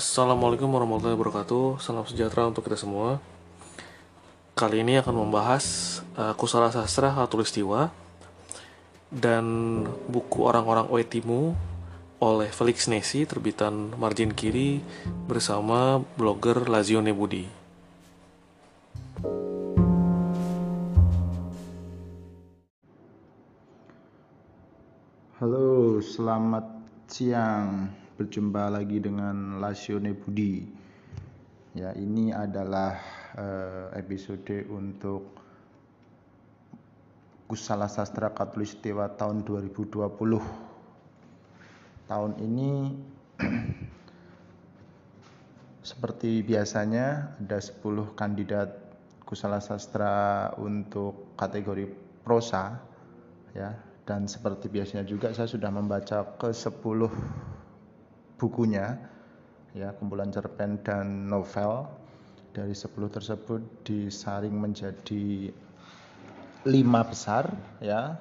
Assalamualaikum warahmatullahi wabarakatuh. Salam sejahtera untuk kita semua. Kali ini akan membahas uh, Kusala Sastra Khatulistiwa dan buku Orang-orang Oetimu oleh Felix Nesi terbitan Margin Kiri bersama blogger Lazione Budi. Halo, selamat siang berjumpa lagi dengan Lasione Budi. Ya, ini adalah uh, episode untuk Kusala Sastra Katulistiwa tahun 2020. Tahun ini seperti biasanya ada 10 kandidat Kusala Sastra untuk kategori prosa ya dan seperti biasanya juga saya sudah membaca ke 10 bukunya ya kumpulan cerpen dan novel dari 10 tersebut disaring menjadi lima besar ya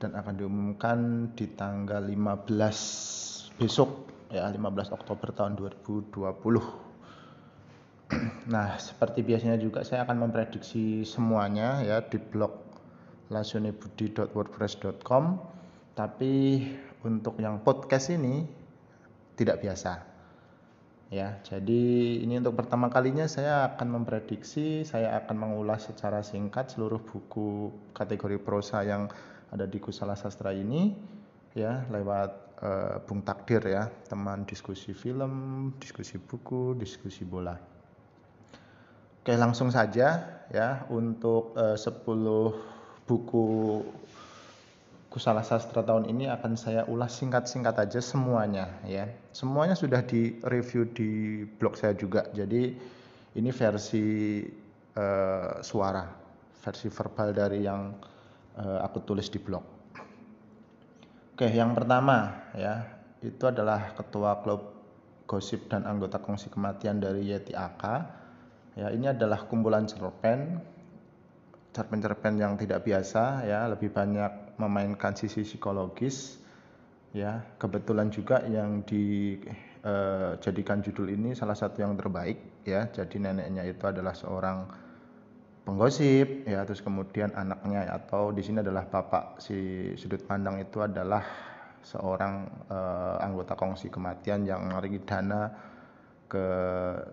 dan akan diumumkan di tanggal 15 besok ya 15 Oktober tahun 2020 nah seperti biasanya juga saya akan memprediksi semuanya ya di blog lasionebudi.wordpress.com tapi untuk yang podcast ini tidak biasa. Ya, jadi ini untuk pertama kalinya saya akan memprediksi, saya akan mengulas secara singkat seluruh buku kategori prosa yang ada di Kusala Sastra ini ya lewat uh, Bung Takdir ya, teman diskusi film, diskusi buku, diskusi bola. Oke, langsung saja ya untuk uh, 10 buku Kusala Sastra tahun ini akan saya ulas singkat-singkat aja semuanya ya. Semuanya sudah di review di blog saya juga. Jadi ini versi uh, suara, versi verbal dari yang uh, aku tulis di blog. Oke, yang pertama ya, itu adalah ketua klub gosip dan anggota kongsi kematian dari Yeti AK. Ya, ini adalah kumpulan cerpen cerpen-cerpen yang tidak biasa ya, lebih banyak memainkan sisi psikologis ya. Kebetulan juga yang dijadikan eh, judul ini salah satu yang terbaik ya. Jadi neneknya itu adalah seorang penggosip ya. Terus kemudian anaknya atau di sini adalah bapak si sudut pandang itu adalah seorang uh, anggota kongsi kematian yang menarik dana ke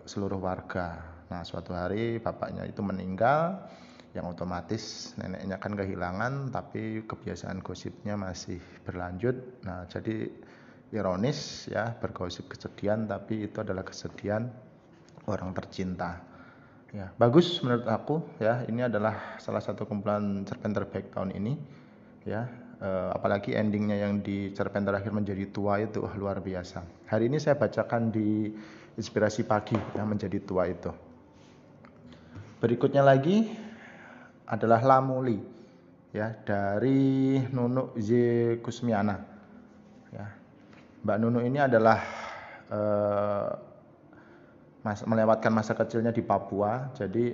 seluruh warga. Nah suatu hari bapaknya itu meninggal yang otomatis neneknya kan kehilangan tapi kebiasaan gosipnya masih berlanjut. Nah jadi ironis ya bergosip kesedihan tapi itu adalah kesedihan orang tercinta. Ya bagus menurut aku ya ini adalah salah satu kumpulan cerpen terbaik tahun ini ya. E, apalagi endingnya yang di cerpen terakhir menjadi tua itu oh, luar biasa. Hari ini saya bacakan di inspirasi pagi yang menjadi tua itu. Berikutnya lagi adalah Lamuli ya dari Nunuk Z Kusmiana. Ya. Mbak Nunu ini adalah eh, melewatkan masa kecilnya di Papua. Jadi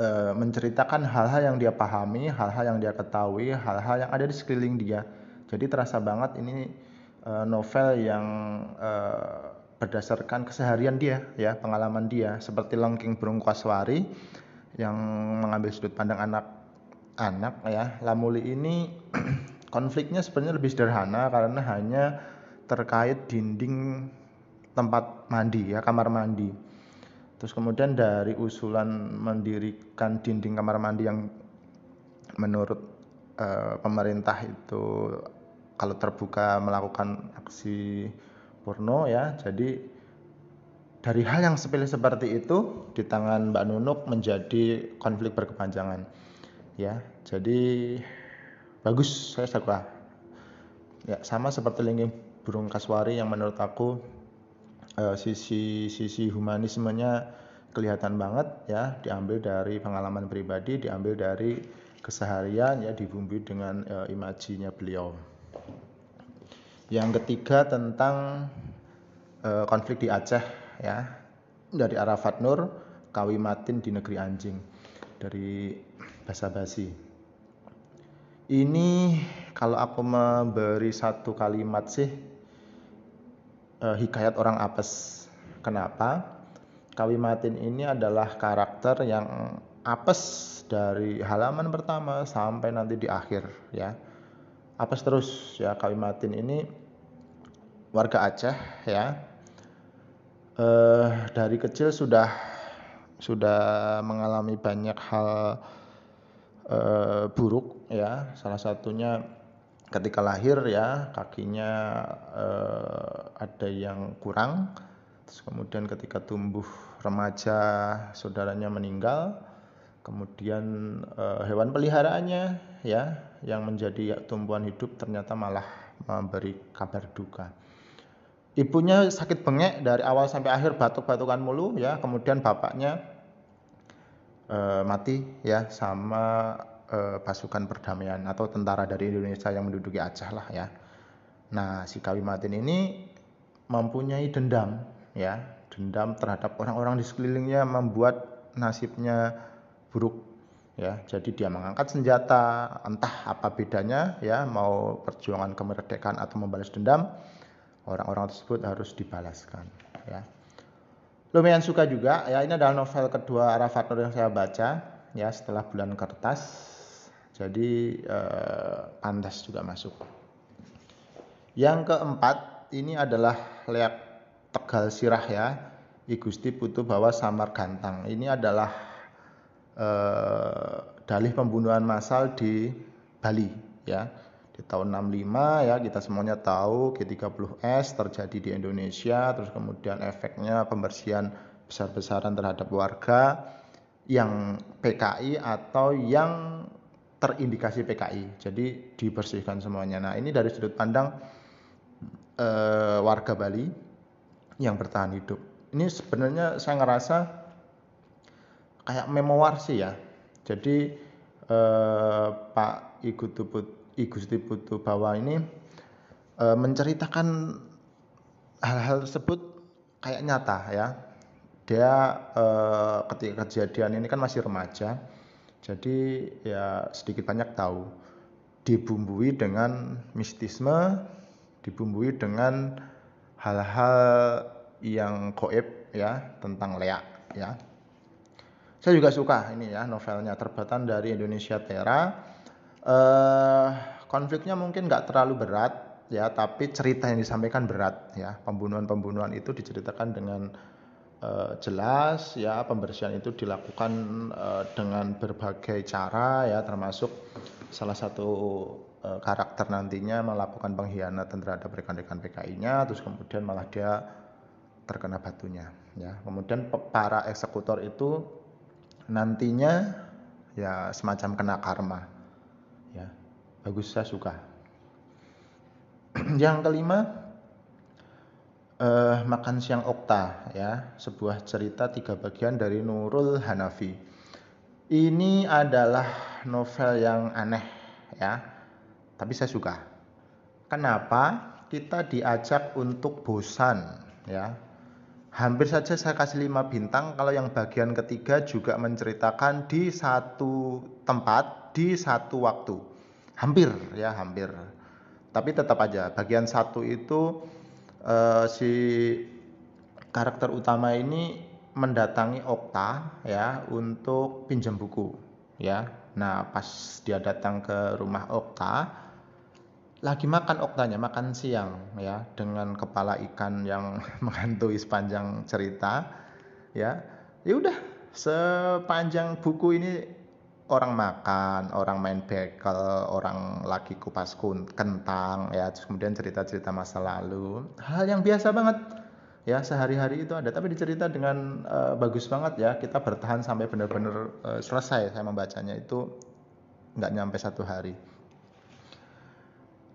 eh, menceritakan hal-hal yang dia pahami hal-hal yang dia ketahui hal-hal yang ada di sekeliling dia. Jadi terasa banget ini eh, novel yang eh, berdasarkan keseharian dia ya pengalaman dia. Seperti Lengking Burung Kaswari yang mengambil sudut pandang anak-anak ya. Lamuli ini konfliknya sebenarnya lebih sederhana karena hanya terkait dinding tempat mandi ya kamar mandi. Terus kemudian dari usulan mendirikan dinding kamar mandi yang menurut uh, pemerintah itu kalau terbuka melakukan aksi porno ya jadi dari hal yang sepele seperti itu di tangan Mbak Nunuk menjadi konflik berkepanjangan. Ya, jadi bagus saya suka. Ya, sama seperti lingging burung kaswari yang menurut aku uh, sisi sisi humanismenya kelihatan banget ya, diambil dari pengalaman pribadi, diambil dari keseharian ya dibumbui dengan uh, imajinya beliau. Yang ketiga tentang uh, konflik di Aceh ya dari Arafat Nur Kawimatin di negeri anjing dari Basa Basi ini kalau aku memberi satu kalimat sih uh, hikayat orang apes. Kenapa? Kawimatin ini adalah karakter yang apes dari halaman pertama sampai nanti di akhir ya. Apes terus ya Kawimatin ini warga Aceh ya. Uh, dari kecil sudah sudah mengalami banyak hal uh, buruk ya. Salah satunya ketika lahir ya kakinya uh, ada yang kurang. Terus kemudian ketika tumbuh remaja saudaranya meninggal. Kemudian uh, hewan peliharaannya ya yang menjadi tumbuhan hidup ternyata malah memberi kabar duka ibunya sakit bengek dari awal sampai akhir batuk-batukan mulu ya kemudian bapaknya uh, mati ya sama eh, pasukan perdamaian atau tentara dari Indonesia yang menduduki Aceh lah ya. Nah, si Kawimatin ini mempunyai dendam ya, dendam terhadap orang-orang di sekelilingnya membuat nasibnya buruk ya. Jadi dia mengangkat senjata, entah apa bedanya ya, mau perjuangan kemerdekaan atau membalas dendam, orang-orang tersebut harus dibalaskan ya. Lumayan suka juga ya, ini adalah novel kedua Arafat Nur yang saya baca ya setelah Bulan Kertas jadi eh, pantas juga masuk. Yang keempat ini adalah leak Tegal Sirah ya. I Gusti Putu Bawa Samar Gantang. Ini adalah eh, dalih pembunuhan massal di Bali ya. Tahun 65 ya kita semuanya tahu G30S terjadi di Indonesia terus kemudian efeknya pembersihan besar-besaran terhadap warga yang PKI atau yang terindikasi PKI. Jadi dibersihkan semuanya. Nah, ini dari sudut pandang e, warga Bali yang bertahan hidup. Ini sebenarnya saya ngerasa kayak memoir sih ya. Jadi e, Pak Igusti Putu Bawa ini e, menceritakan hal-hal tersebut kayak nyata ya. Dia e, ketika kejadian ini kan masih remaja jadi ya sedikit banyak tahu. Dibumbui dengan mistisme, dibumbui dengan hal-hal yang goib ya tentang leak ya. Saya juga suka ini ya novelnya terbatan dari Indonesia Tera. Eh, konfliknya mungkin nggak terlalu berat ya, tapi cerita yang disampaikan berat ya. Pembunuhan-pembunuhan itu diceritakan dengan uh, jelas ya. Pembersihan itu dilakukan uh, dengan berbagai cara ya. Termasuk salah satu uh, karakter nantinya melakukan pengkhianatan terhadap rekan-rekan PKI-nya terus kemudian malah dia terkena batunya ya. Kemudian para eksekutor itu nantinya ya semacam kena karma bagus saya suka yang kelima uh, Makan Siang Okta ya, sebuah cerita tiga bagian dari Nurul Hanafi. Ini adalah novel yang aneh ya, tapi saya suka. Kenapa? Kita diajak untuk bosan ya. Hampir saja saya kasih lima bintang kalau yang bagian ketiga juga menceritakan di satu tempat di satu waktu. Hampir ya, hampir. Tapi tetap aja bagian satu itu uh, si karakter utama ini mendatangi Okta ya untuk pinjam buku ya. Nah, pas dia datang ke rumah Okta lagi makan Oktanya, makan siang ya dengan kepala ikan yang menghantui sepanjang cerita ya. Ya udah, sepanjang buku ini orang makan, orang main bekel, orang lagi kupas kentang, ya, terus kemudian cerita-cerita masa lalu, hal yang biasa banget, ya sehari-hari itu ada, tapi dicerita dengan uh, bagus banget ya, kita bertahan sampai benar-benar uh, selesai. Saya membacanya itu nggak nyampe satu hari.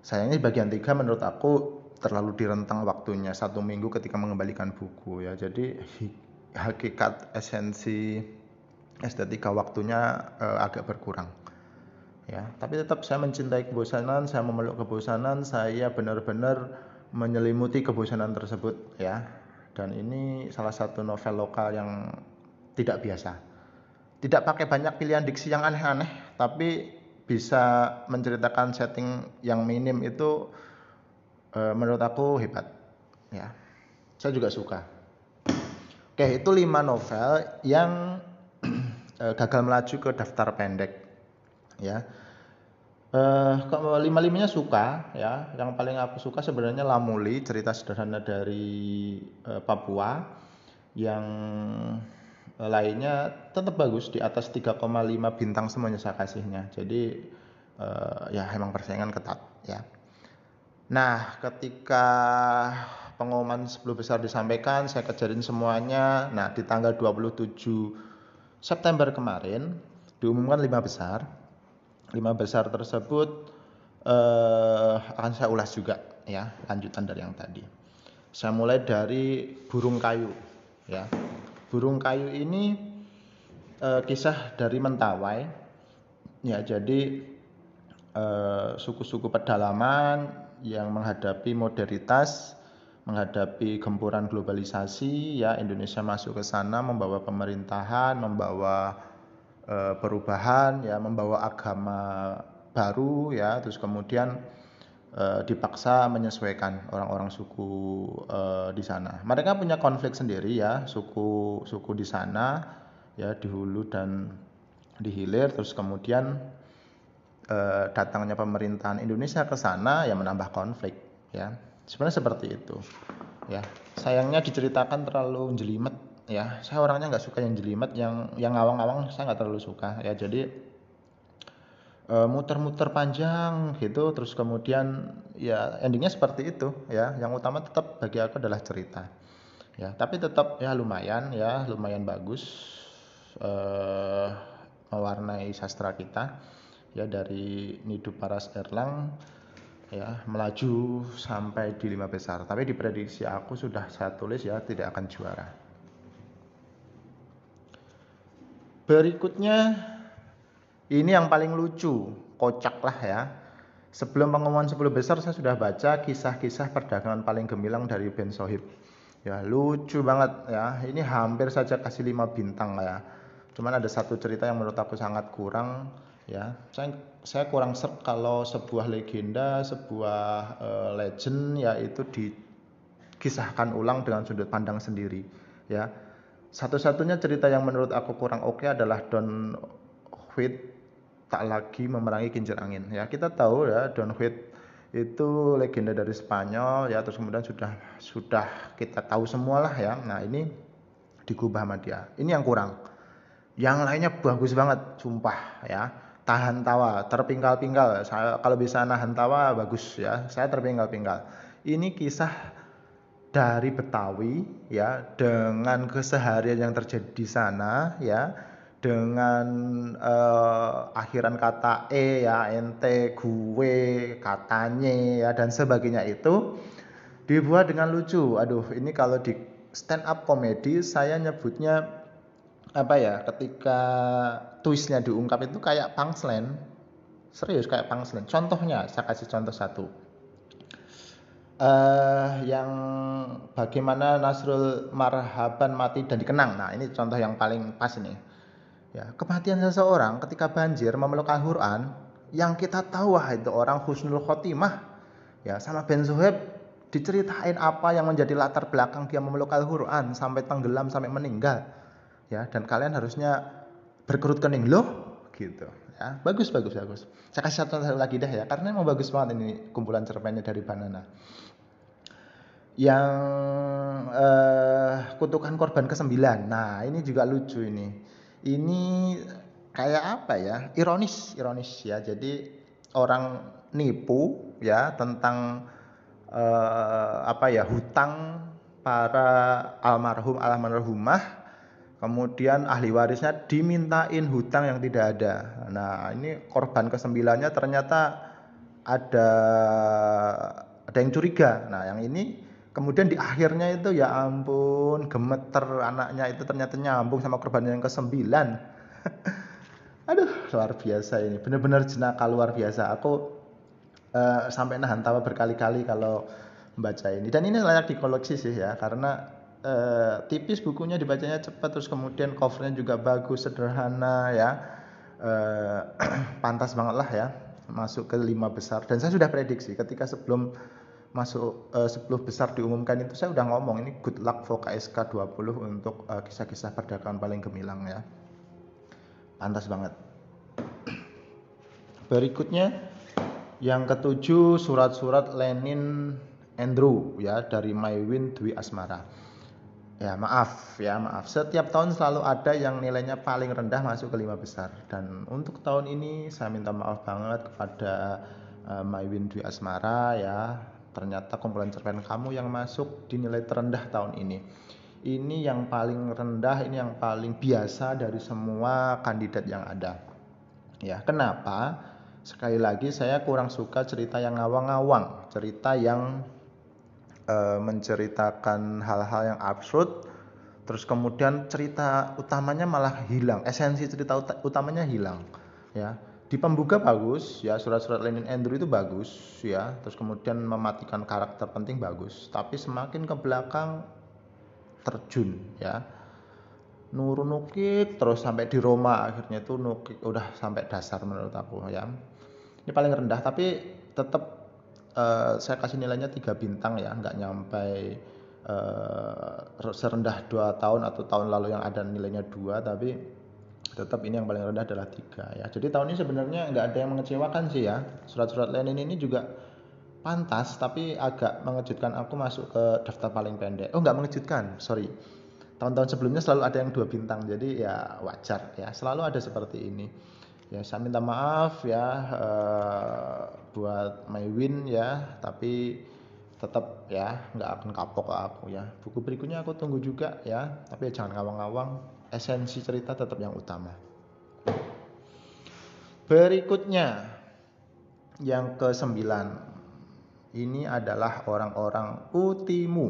Sayangnya bagian tiga menurut aku terlalu direntang waktunya. Satu minggu ketika mengembalikan buku ya, jadi hakikat esensi estetika waktunya uh, agak berkurang. Ya tapi tetap saya mencintai kebosanan saya memeluk kebosanan saya benar-benar menyelimuti kebosanan tersebut ya. Dan ini salah satu novel lokal yang tidak biasa. Tidak pakai banyak pilihan diksi yang aneh-aneh tapi bisa menceritakan setting yang minim itu uh, menurut aku hebat ya. Saya juga suka. Oke, itu lima novel yang eh, gagal melaju ke daftar pendek. Ya. Eh, lima limanya suka, ya. Yang paling aku suka sebenarnya Lamuli, cerita sederhana dari eh, Papua, yang eh, lainnya tetap bagus di atas 3,5 bintang semuanya saya kasihnya. Jadi eh, ya emang persaingan ketat, ya. Nah, ketika pengumuman 10 besar disampaikan, saya kejarin semuanya. Nah, di tanggal 27 September kemarin diumumkan 5 besar. 5 besar tersebut eh, akan saya ulas juga ya, lanjutan dari yang tadi. Saya mulai dari burung kayu ya. Burung kayu ini eh, kisah dari Mentawai. Ya, jadi eh, suku-suku pedalaman yang menghadapi modernitas menghadapi gempuran globalisasi ya Indonesia masuk ke sana membawa pemerintahan membawa e, perubahan ya membawa agama baru ya terus kemudian e, dipaksa menyesuaikan orang-orang suku e, di sana. Mereka punya konflik sendiri ya suku suku di sana ya di hulu dan di hilir terus kemudian e, datangnya pemerintahan Indonesia ke sana ya menambah konflik ya sebenarnya seperti itu. Ya sayangnya diceritakan terlalu jelimet ya. Saya orangnya nggak suka yang jelimet yang yang ngawang-ngawang saya nggak terlalu suka ya. Jadi eh, muter-muter panjang gitu terus kemudian ya endingnya seperti itu ya. Yang utama tetap bagi aku adalah cerita ya. Tapi tetap ya lumayan ya lumayan bagus eh, mewarnai sastra kita ya dari Nidu Paras Erlang ya melaju sampai di lima besar. Tapi diprediksi aku sudah saya tulis ya tidak akan juara. Berikutnya ini yang paling lucu kocak lah ya. Sebelum pengumuman 10 besar saya sudah baca kisah-kisah perdagangan paling gemilang dari Ben Sohib. Ya lucu banget ya. Ini hampir saja kasih 5 bintang ya. Cuman ada satu cerita yang menurut aku sangat kurang ya saya saya kurang serp kalau sebuah legenda sebuah uh, legend yaitu dikisahkan ulang dengan sudut pandang sendiri ya. Satu-satunya cerita yang menurut aku kurang oke okay adalah Don Huit tak lagi memerangi kincir angin ya. Kita tahu ya Don Huit itu legenda dari Spanyol ya terus kemudian sudah sudah kita tahu semua lah ya. Nah ini digubah sama dia. Ini yang kurang. Yang lainnya bagus banget sumpah ya tahan tawa, terpinggal-pinggal. Kalau bisa nahan tawa bagus ya. Saya terpinggal-pinggal. Ini kisah dari Betawi ya dengan keseharian yang terjadi di sana ya dengan uh, akhiran kata e ya ente gue katanya ya dan sebagainya itu dibuat dengan lucu aduh ini kalau di stand up komedi saya nyebutnya apa ya ketika twistnya diungkap itu kayak punchline. Serius kayak punchline. Contohnya saya kasih contoh satu. Uh, yang bagaimana Nasrul Marhaban mati dan dikenang. Nah ini contoh yang paling pas ini. Ya kematian seseorang ketika banjir memeluk Al-Quran yang kita tahu wah itu orang husnul khotimah ya sama Ben Zuhaib diceritain apa yang menjadi latar belakang dia memeluk Al-Quran sampai tenggelam sampai meninggal ya dan kalian harusnya berkerut kening. Loh gitu. Ya bagus bagus bagus. Saya kasih satu lagi deh ya karena emang bagus banget ini kumpulan cerpennya dari Banana. Yang eh, kutukan korban ke sembilan nah ini juga lucu ini. Ini kayak apa ya? Ironis ironis ya. Jadi orang nipu ya tentang eh, apa ya hutang para almarhum almarhumah Kemudian ahli warisnya dimintain hutang yang tidak ada. Nah, ini korban kesembilannya ternyata ada ada yang curiga. Nah, yang ini kemudian di akhirnya itu ya ampun gemeter anaknya itu ternyata nyambung sama korban yang kesembilan. Aduh, luar biasa ini. Benar-benar jenaka luar biasa. Aku uh, sampai nahan tawa berkali-kali kalau membaca ini. Dan ini layak dikoleksi sih ya, karena uh, tipis bukunya dibacanya cepat terus kemudian covernya juga bagus sederhana ya uh, pantas banget lah ya masuk ke lima besar dan saya sudah prediksi ketika sebelum masuk uh, 10 besar diumumkan itu saya udah ngomong ini good luck for KSK 20 untuk uh, kisah-kisah perdagangan paling gemilang ya. Pantas banget. Berikutnya yang ketujuh surat-surat Lenin Andrew ya dari Maywin Dwi Asmara. Ya maaf ya maaf. Setiap tahun selalu ada yang nilainya paling rendah masuk ke lima besar dan untuk tahun ini saya minta maaf banget kepada uh, Maywin Dwi Asmara ya ternyata kumpulan cerpen kamu yang masuk di nilai terendah tahun ini. Ini yang paling rendah, ini yang paling biasa dari semua kandidat yang ada. Ya, kenapa? Sekali lagi saya kurang suka cerita yang ngawang-ngawang, cerita yang e, menceritakan hal-hal yang absurd, terus kemudian cerita utamanya malah hilang, esensi cerita utamanya hilang, ya. Di pembuka bagus ya surat-surat Lenin Andrew itu bagus ya. Terus kemudian mematikan karakter penting bagus tapi semakin ke belakang terjun ya. Nurun nukik terus sampai di Roma akhirnya itu nukik udah sampai dasar menurut aku ya. Ini paling rendah tapi tetap uh, saya kasih nilainya tiga bintang ya nggak nyampe uh, serendah dua tahun atau tahun lalu yang ada nilainya dua tapi tetap ini yang paling rendah adalah tiga ya. Jadi tahun ini sebenarnya nggak ada yang mengecewakan sih ya. Surat-surat Lenin ini juga pantas tapi agak mengejutkan aku masuk ke daftar paling pendek. Oh nggak mengejutkan sorry. Tahun-tahun sebelumnya selalu ada yang dua bintang jadi ya wajar ya. Selalu ada seperti ini. Ya saya minta maaf ya uh, buat my win ya tapi tetap ya nggak akan kapok ke aku ya buku berikutnya aku tunggu juga ya tapi ya jangan ngawang-ngawang esensi cerita tetap yang utama. Berikutnya yang ke-9. Ini adalah orang-orang Utimu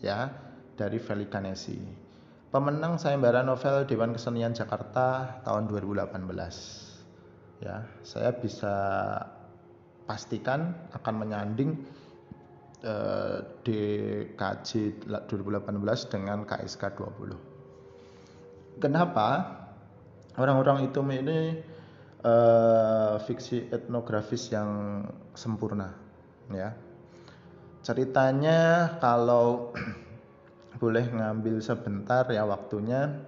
ya dari Velikanesi. Pemenang sayembara novel Dewan Kesenian Jakarta tahun 2018. Ya, saya bisa pastikan akan menyanding eh, DKJ 2018 dengan KSK 20. Kenapa? Orang-orang itu ini uh, fiksi etnografis yang sempurna, ya. Ceritanya kalau boleh ngambil sebentar ya waktunya,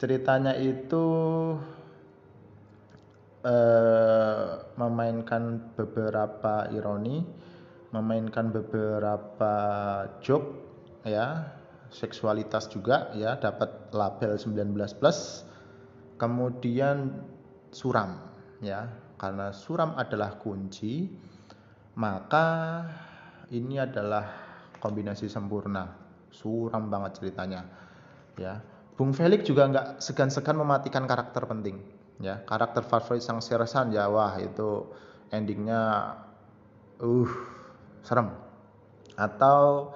ceritanya itu uh, memainkan beberapa ironi, memainkan beberapa joke, ya seksualitas juga ya dapat label 19 plus kemudian suram ya karena suram adalah kunci maka ini adalah kombinasi sempurna. Suram banget ceritanya ya. Bung Felix juga nggak segan-segan mematikan karakter penting ya karakter favorit sang Sersan ya wah itu endingnya uh serem. Atau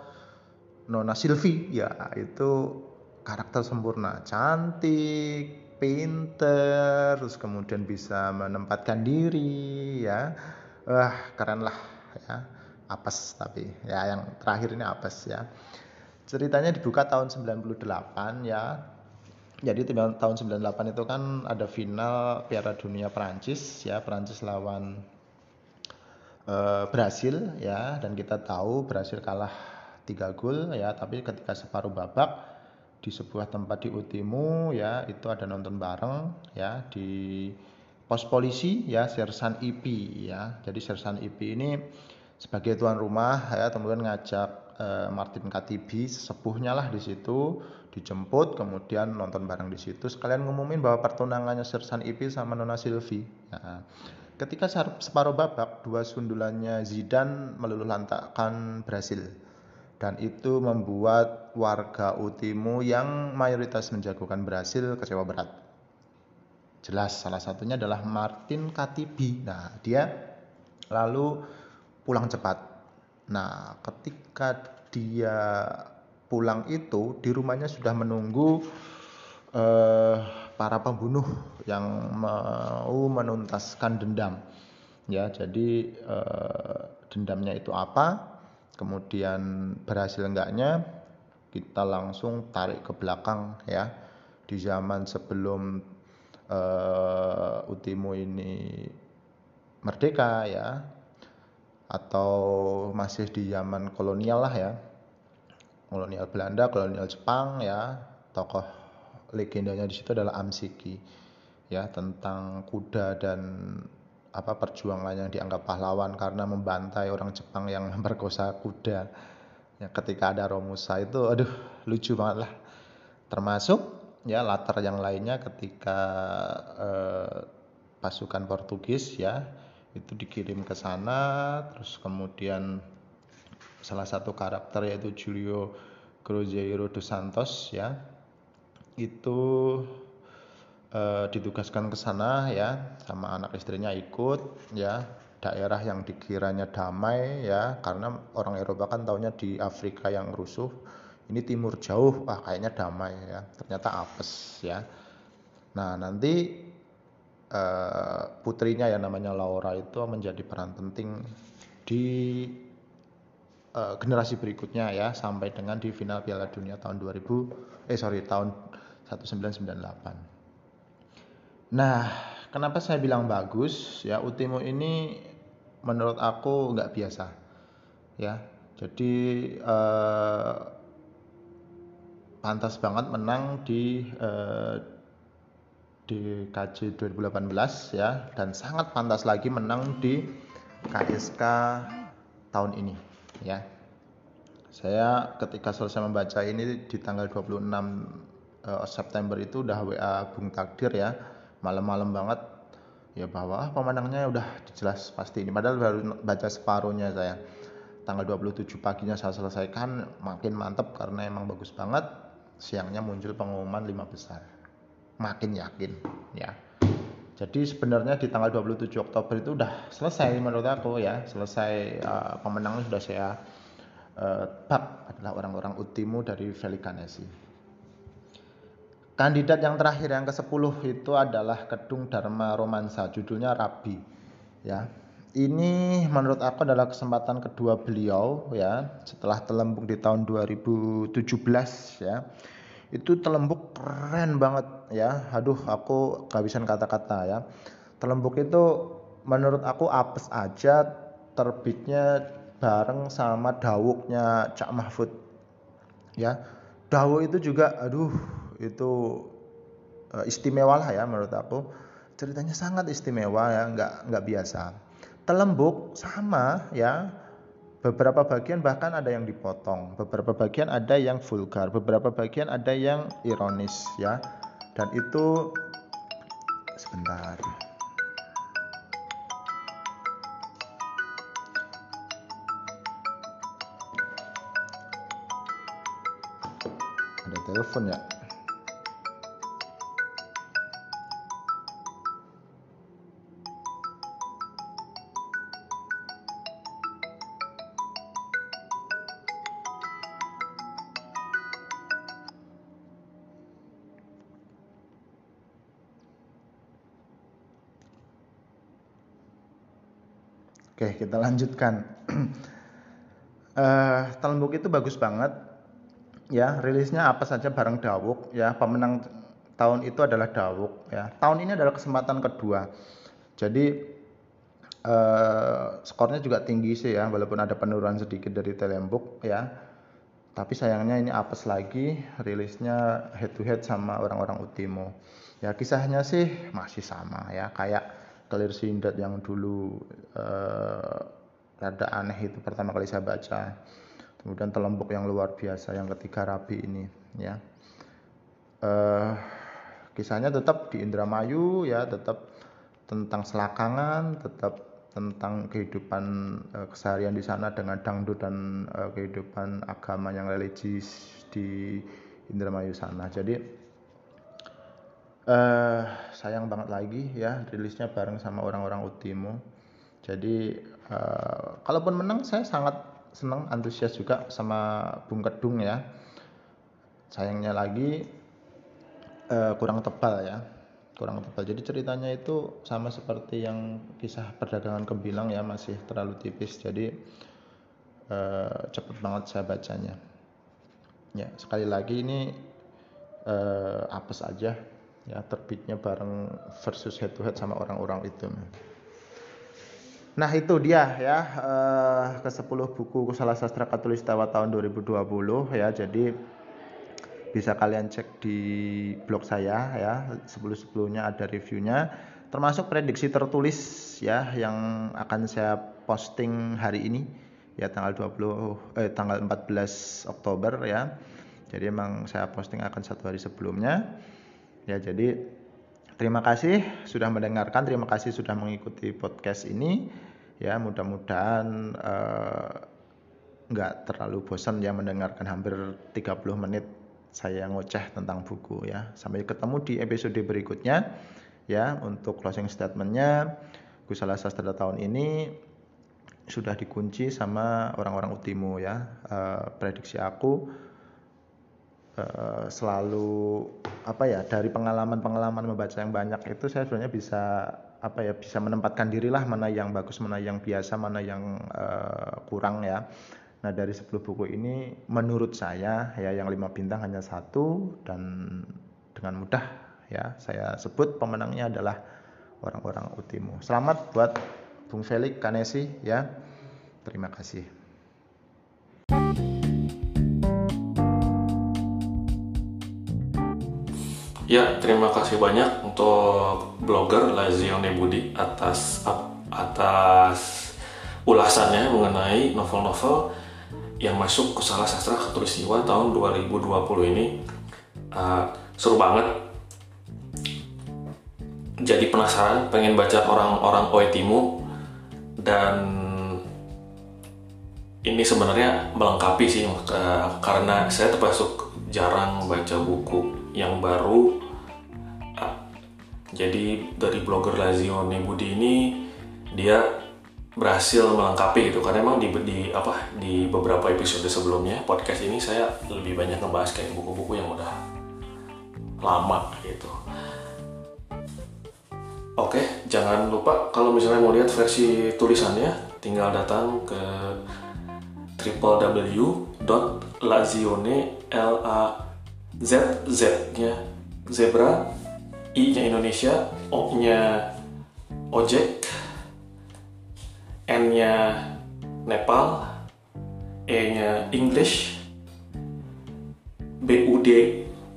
Nona Silvi ya itu karakter sempurna. Cantik pinter terus kemudian bisa menempatkan diri ya. Wah keren lah ya. Apes tapi ya yang terakhir ini apes ya. Ceritanya dibuka tahun 98 ya jadi tahun 98 itu kan ada final Piala Dunia Perancis ya. Perancis lawan uh, Brasil ya. Dan kita tahu Brasil kalah tiga gol ya. Tapi ketika separuh babak di sebuah tempat di Utimu ya itu ada nonton bareng ya di pos polisi ya Sersan IP ya. Jadi Sersan IP ini sebagai tuan rumah ya kemudian ngajak eh, Martin Katibi sepuhnya lah di situ dijemput kemudian nonton bareng di situ sekalian ngumumin bahwa pertunangannya Sersan IP sama Nona Silvi ya. ketika separuh babak dua sundulannya Zidane meluluh lantakkan Brasil dan itu membuat warga Utimu yang mayoritas menjagokan Brasil kecewa berat. Jelas salah satunya adalah Martin Katibi. Nah, dia lalu pulang cepat. Nah, ketika dia pulang itu di rumahnya sudah menunggu eh, para pembunuh yang mau menuntaskan dendam. Ya, jadi eh, dendamnya itu apa? kemudian berhasil enggaknya kita langsung tarik ke belakang ya di zaman sebelum uh, Utimu ini merdeka ya atau masih di zaman kolonial lah ya. Kolonial Belanda kolonial Jepang ya. Tokoh legendanya di situ adalah Amsiki ya tentang kuda dan apa perjuangan yang dianggap pahlawan karena membantai orang Jepang yang memperkosa kuda. Ya ketika ada Romusa itu aduh lucu banget lah. Termasuk ya latar yang lainnya ketika eh, pasukan Portugis ya itu dikirim ke sana terus kemudian salah satu karakter yaitu Julio Cruzeiro dos Santos ya itu uh, ditugaskan ke sana ya sama anak istrinya ikut ya daerah yang dikiranya damai ya karena orang Eropa kan taunya di Afrika yang rusuh ini timur jauh wah kayaknya damai ya ternyata apes ya. Nah nanti Eh, putrinya yang namanya Laura itu menjadi peran penting di uh, generasi berikutnya ya sampai dengan di final Piala Dunia tahun 2000 eh sorry tahun 1998. Nah, kenapa saya bilang bagus ya Utimo ini menurut aku nggak biasa ya. Jadi uh, pantas banget menang di uh, di KJ 2018 ya dan sangat pantas lagi menang di KSK tahun ini ya. Saya ketika selesai membaca ini di tanggal 26 uh, eh, September itu udah WA Bung Takdir ya. Malam-malam banget ya bahwa ah, pemenangnya udah jelas pasti ini padahal baru baca separuhnya saya. Tanggal 27 paginya saya selesaikan makin mantep karena emang bagus banget. Siangnya muncul pengumuman lima besar makin yakin ya. Jadi sebenarnya di tanggal 27 Oktober itu udah selesai menurut aku ya, selesai uh, pemenangnya sudah saya uh, bab adalah orang-orang Utimu dari Velikanesi. Kandidat yang terakhir yang ke-10 itu adalah Kedung Dharma Romansa, judulnya Rabi. Ya. Ini menurut aku adalah kesempatan kedua beliau ya, setelah telembung di tahun 2017 ya itu telembuk keren banget ya. Aduh aku kehabisan kata-kata ya. Telembuk itu menurut aku apes aja terbitnya bareng sama dawuknya Cak Mahfud ya. Dawuk itu juga aduh itu uh, istimewa lah ya menurut aku. Ceritanya sangat istimewa ya nggak nggak biasa. Telembuk sama ya Beberapa bagian bahkan ada yang dipotong, beberapa bagian ada yang vulgar, beberapa bagian ada yang ironis ya. Dan itu sebentar. Ada telepon ya. Oke, kita lanjutkan. uh, itu bagus banget. Ya, rilisnya apa saja bareng Dawuk. Ya, pemenang tahun itu adalah Dawuk. Ya, tahun ini adalah kesempatan kedua. Jadi uh, skornya juga tinggi sih ya, walaupun ada penurunan sedikit dari Telembuk ya. Tapi sayangnya ini apes lagi, rilisnya head to head sama orang-orang Utimo. Ya kisahnya sih masih sama ya, kayak Clear Sindat yang dulu uh, rada aneh itu pertama kali saya baca. Kemudian Telembuk yang luar biasa yang ketiga Rabi ini ya. Uh, kisahnya tetap di Indramayu ya, tetap tentang selakangan, tetap tentang kehidupan uh, keseharian di sana dengan dangdut dan uh, kehidupan agama yang religius di Indramayu sana. Jadi uh, sayang banget lagi ya rilisnya bareng sama orang-orang Utimo. Jadi uh, kalaupun menang saya sangat senang antusias juga sama Bung Kedung ya. Sayangnya lagi uh, kurang tebal ya. Kurang tebal. Jadi ceritanya itu sama seperti yang kisah perdagangan kebilang ya masih terlalu tipis. Jadi uh, cepet banget saya bacanya. Ya, sekali lagi ini uh, apes aja ya terbitnya bareng versus head to head sama orang-orang itu Nah itu dia ya uh, ke 10 buku Kusala Sastra Katulistiwa tahun 2020 ya. Jadi bisa kalian cek di blog saya ya. Sebelum-sebelumnya ada reviewnya termasuk prediksi tertulis ya yang akan saya posting hari ini ya tanggal 20 eh tanggal 14 Oktober ya. Jadi emang saya posting akan satu hari sebelumnya. Ya jadi terima kasih sudah mendengarkan, terima kasih sudah mengikuti podcast ini. Ya mudah-mudahan eh, nggak terlalu bosan ya mendengarkan hampir 30 menit saya ngoceh tentang buku ya. Sampai ketemu di episode berikutnya ya untuk closing statementnya Gusala Sastra tahun ini sudah dikunci sama orang-orang Utimu ya. Uh, prediksi aku uh, selalu apa ya dari pengalaman-pengalaman membaca yang banyak itu saya sebenarnya bisa apa ya bisa menempatkan dirilah mana yang bagus mana yang biasa mana yang uh, kurang ya. Nah dari 10 buku ini menurut saya ya yang lima bintang hanya satu dan dengan mudah ya saya sebut pemenangnya adalah orang-orang Utimu. Selamat buat Bung Felix Kanesi ya. Terima kasih Ya, terima kasih banyak untuk blogger Lazione Budi atas atas ulasannya mengenai novel-novel yang masuk ke salah sastra katulistiwa tahun 2020 ini. Uh, seru banget. Jadi penasaran, pengen baca orang-orang Oetimu dan ini sebenarnya melengkapi sih uh, karena saya termasuk jarang baca buku yang baru jadi dari blogger Lazione Budi ini dia berhasil melengkapi gitu karena emang di, di apa di beberapa episode sebelumnya podcast ini saya lebih banyak ngebahas kayak buku-buku yang udah lama gitu. Oke, jangan lupa kalau misalnya mau lihat versi tulisannya tinggal datang ke www.lazione l Z Z-nya zebra, I-nya Indonesia, O-nya ojek, N-nya Nepal, E-nya English, B-U-D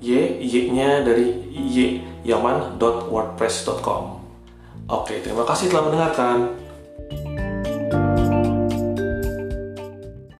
Y, Y-nya dari y yaman.wordpress.com. Oke, terima kasih telah mendengarkan.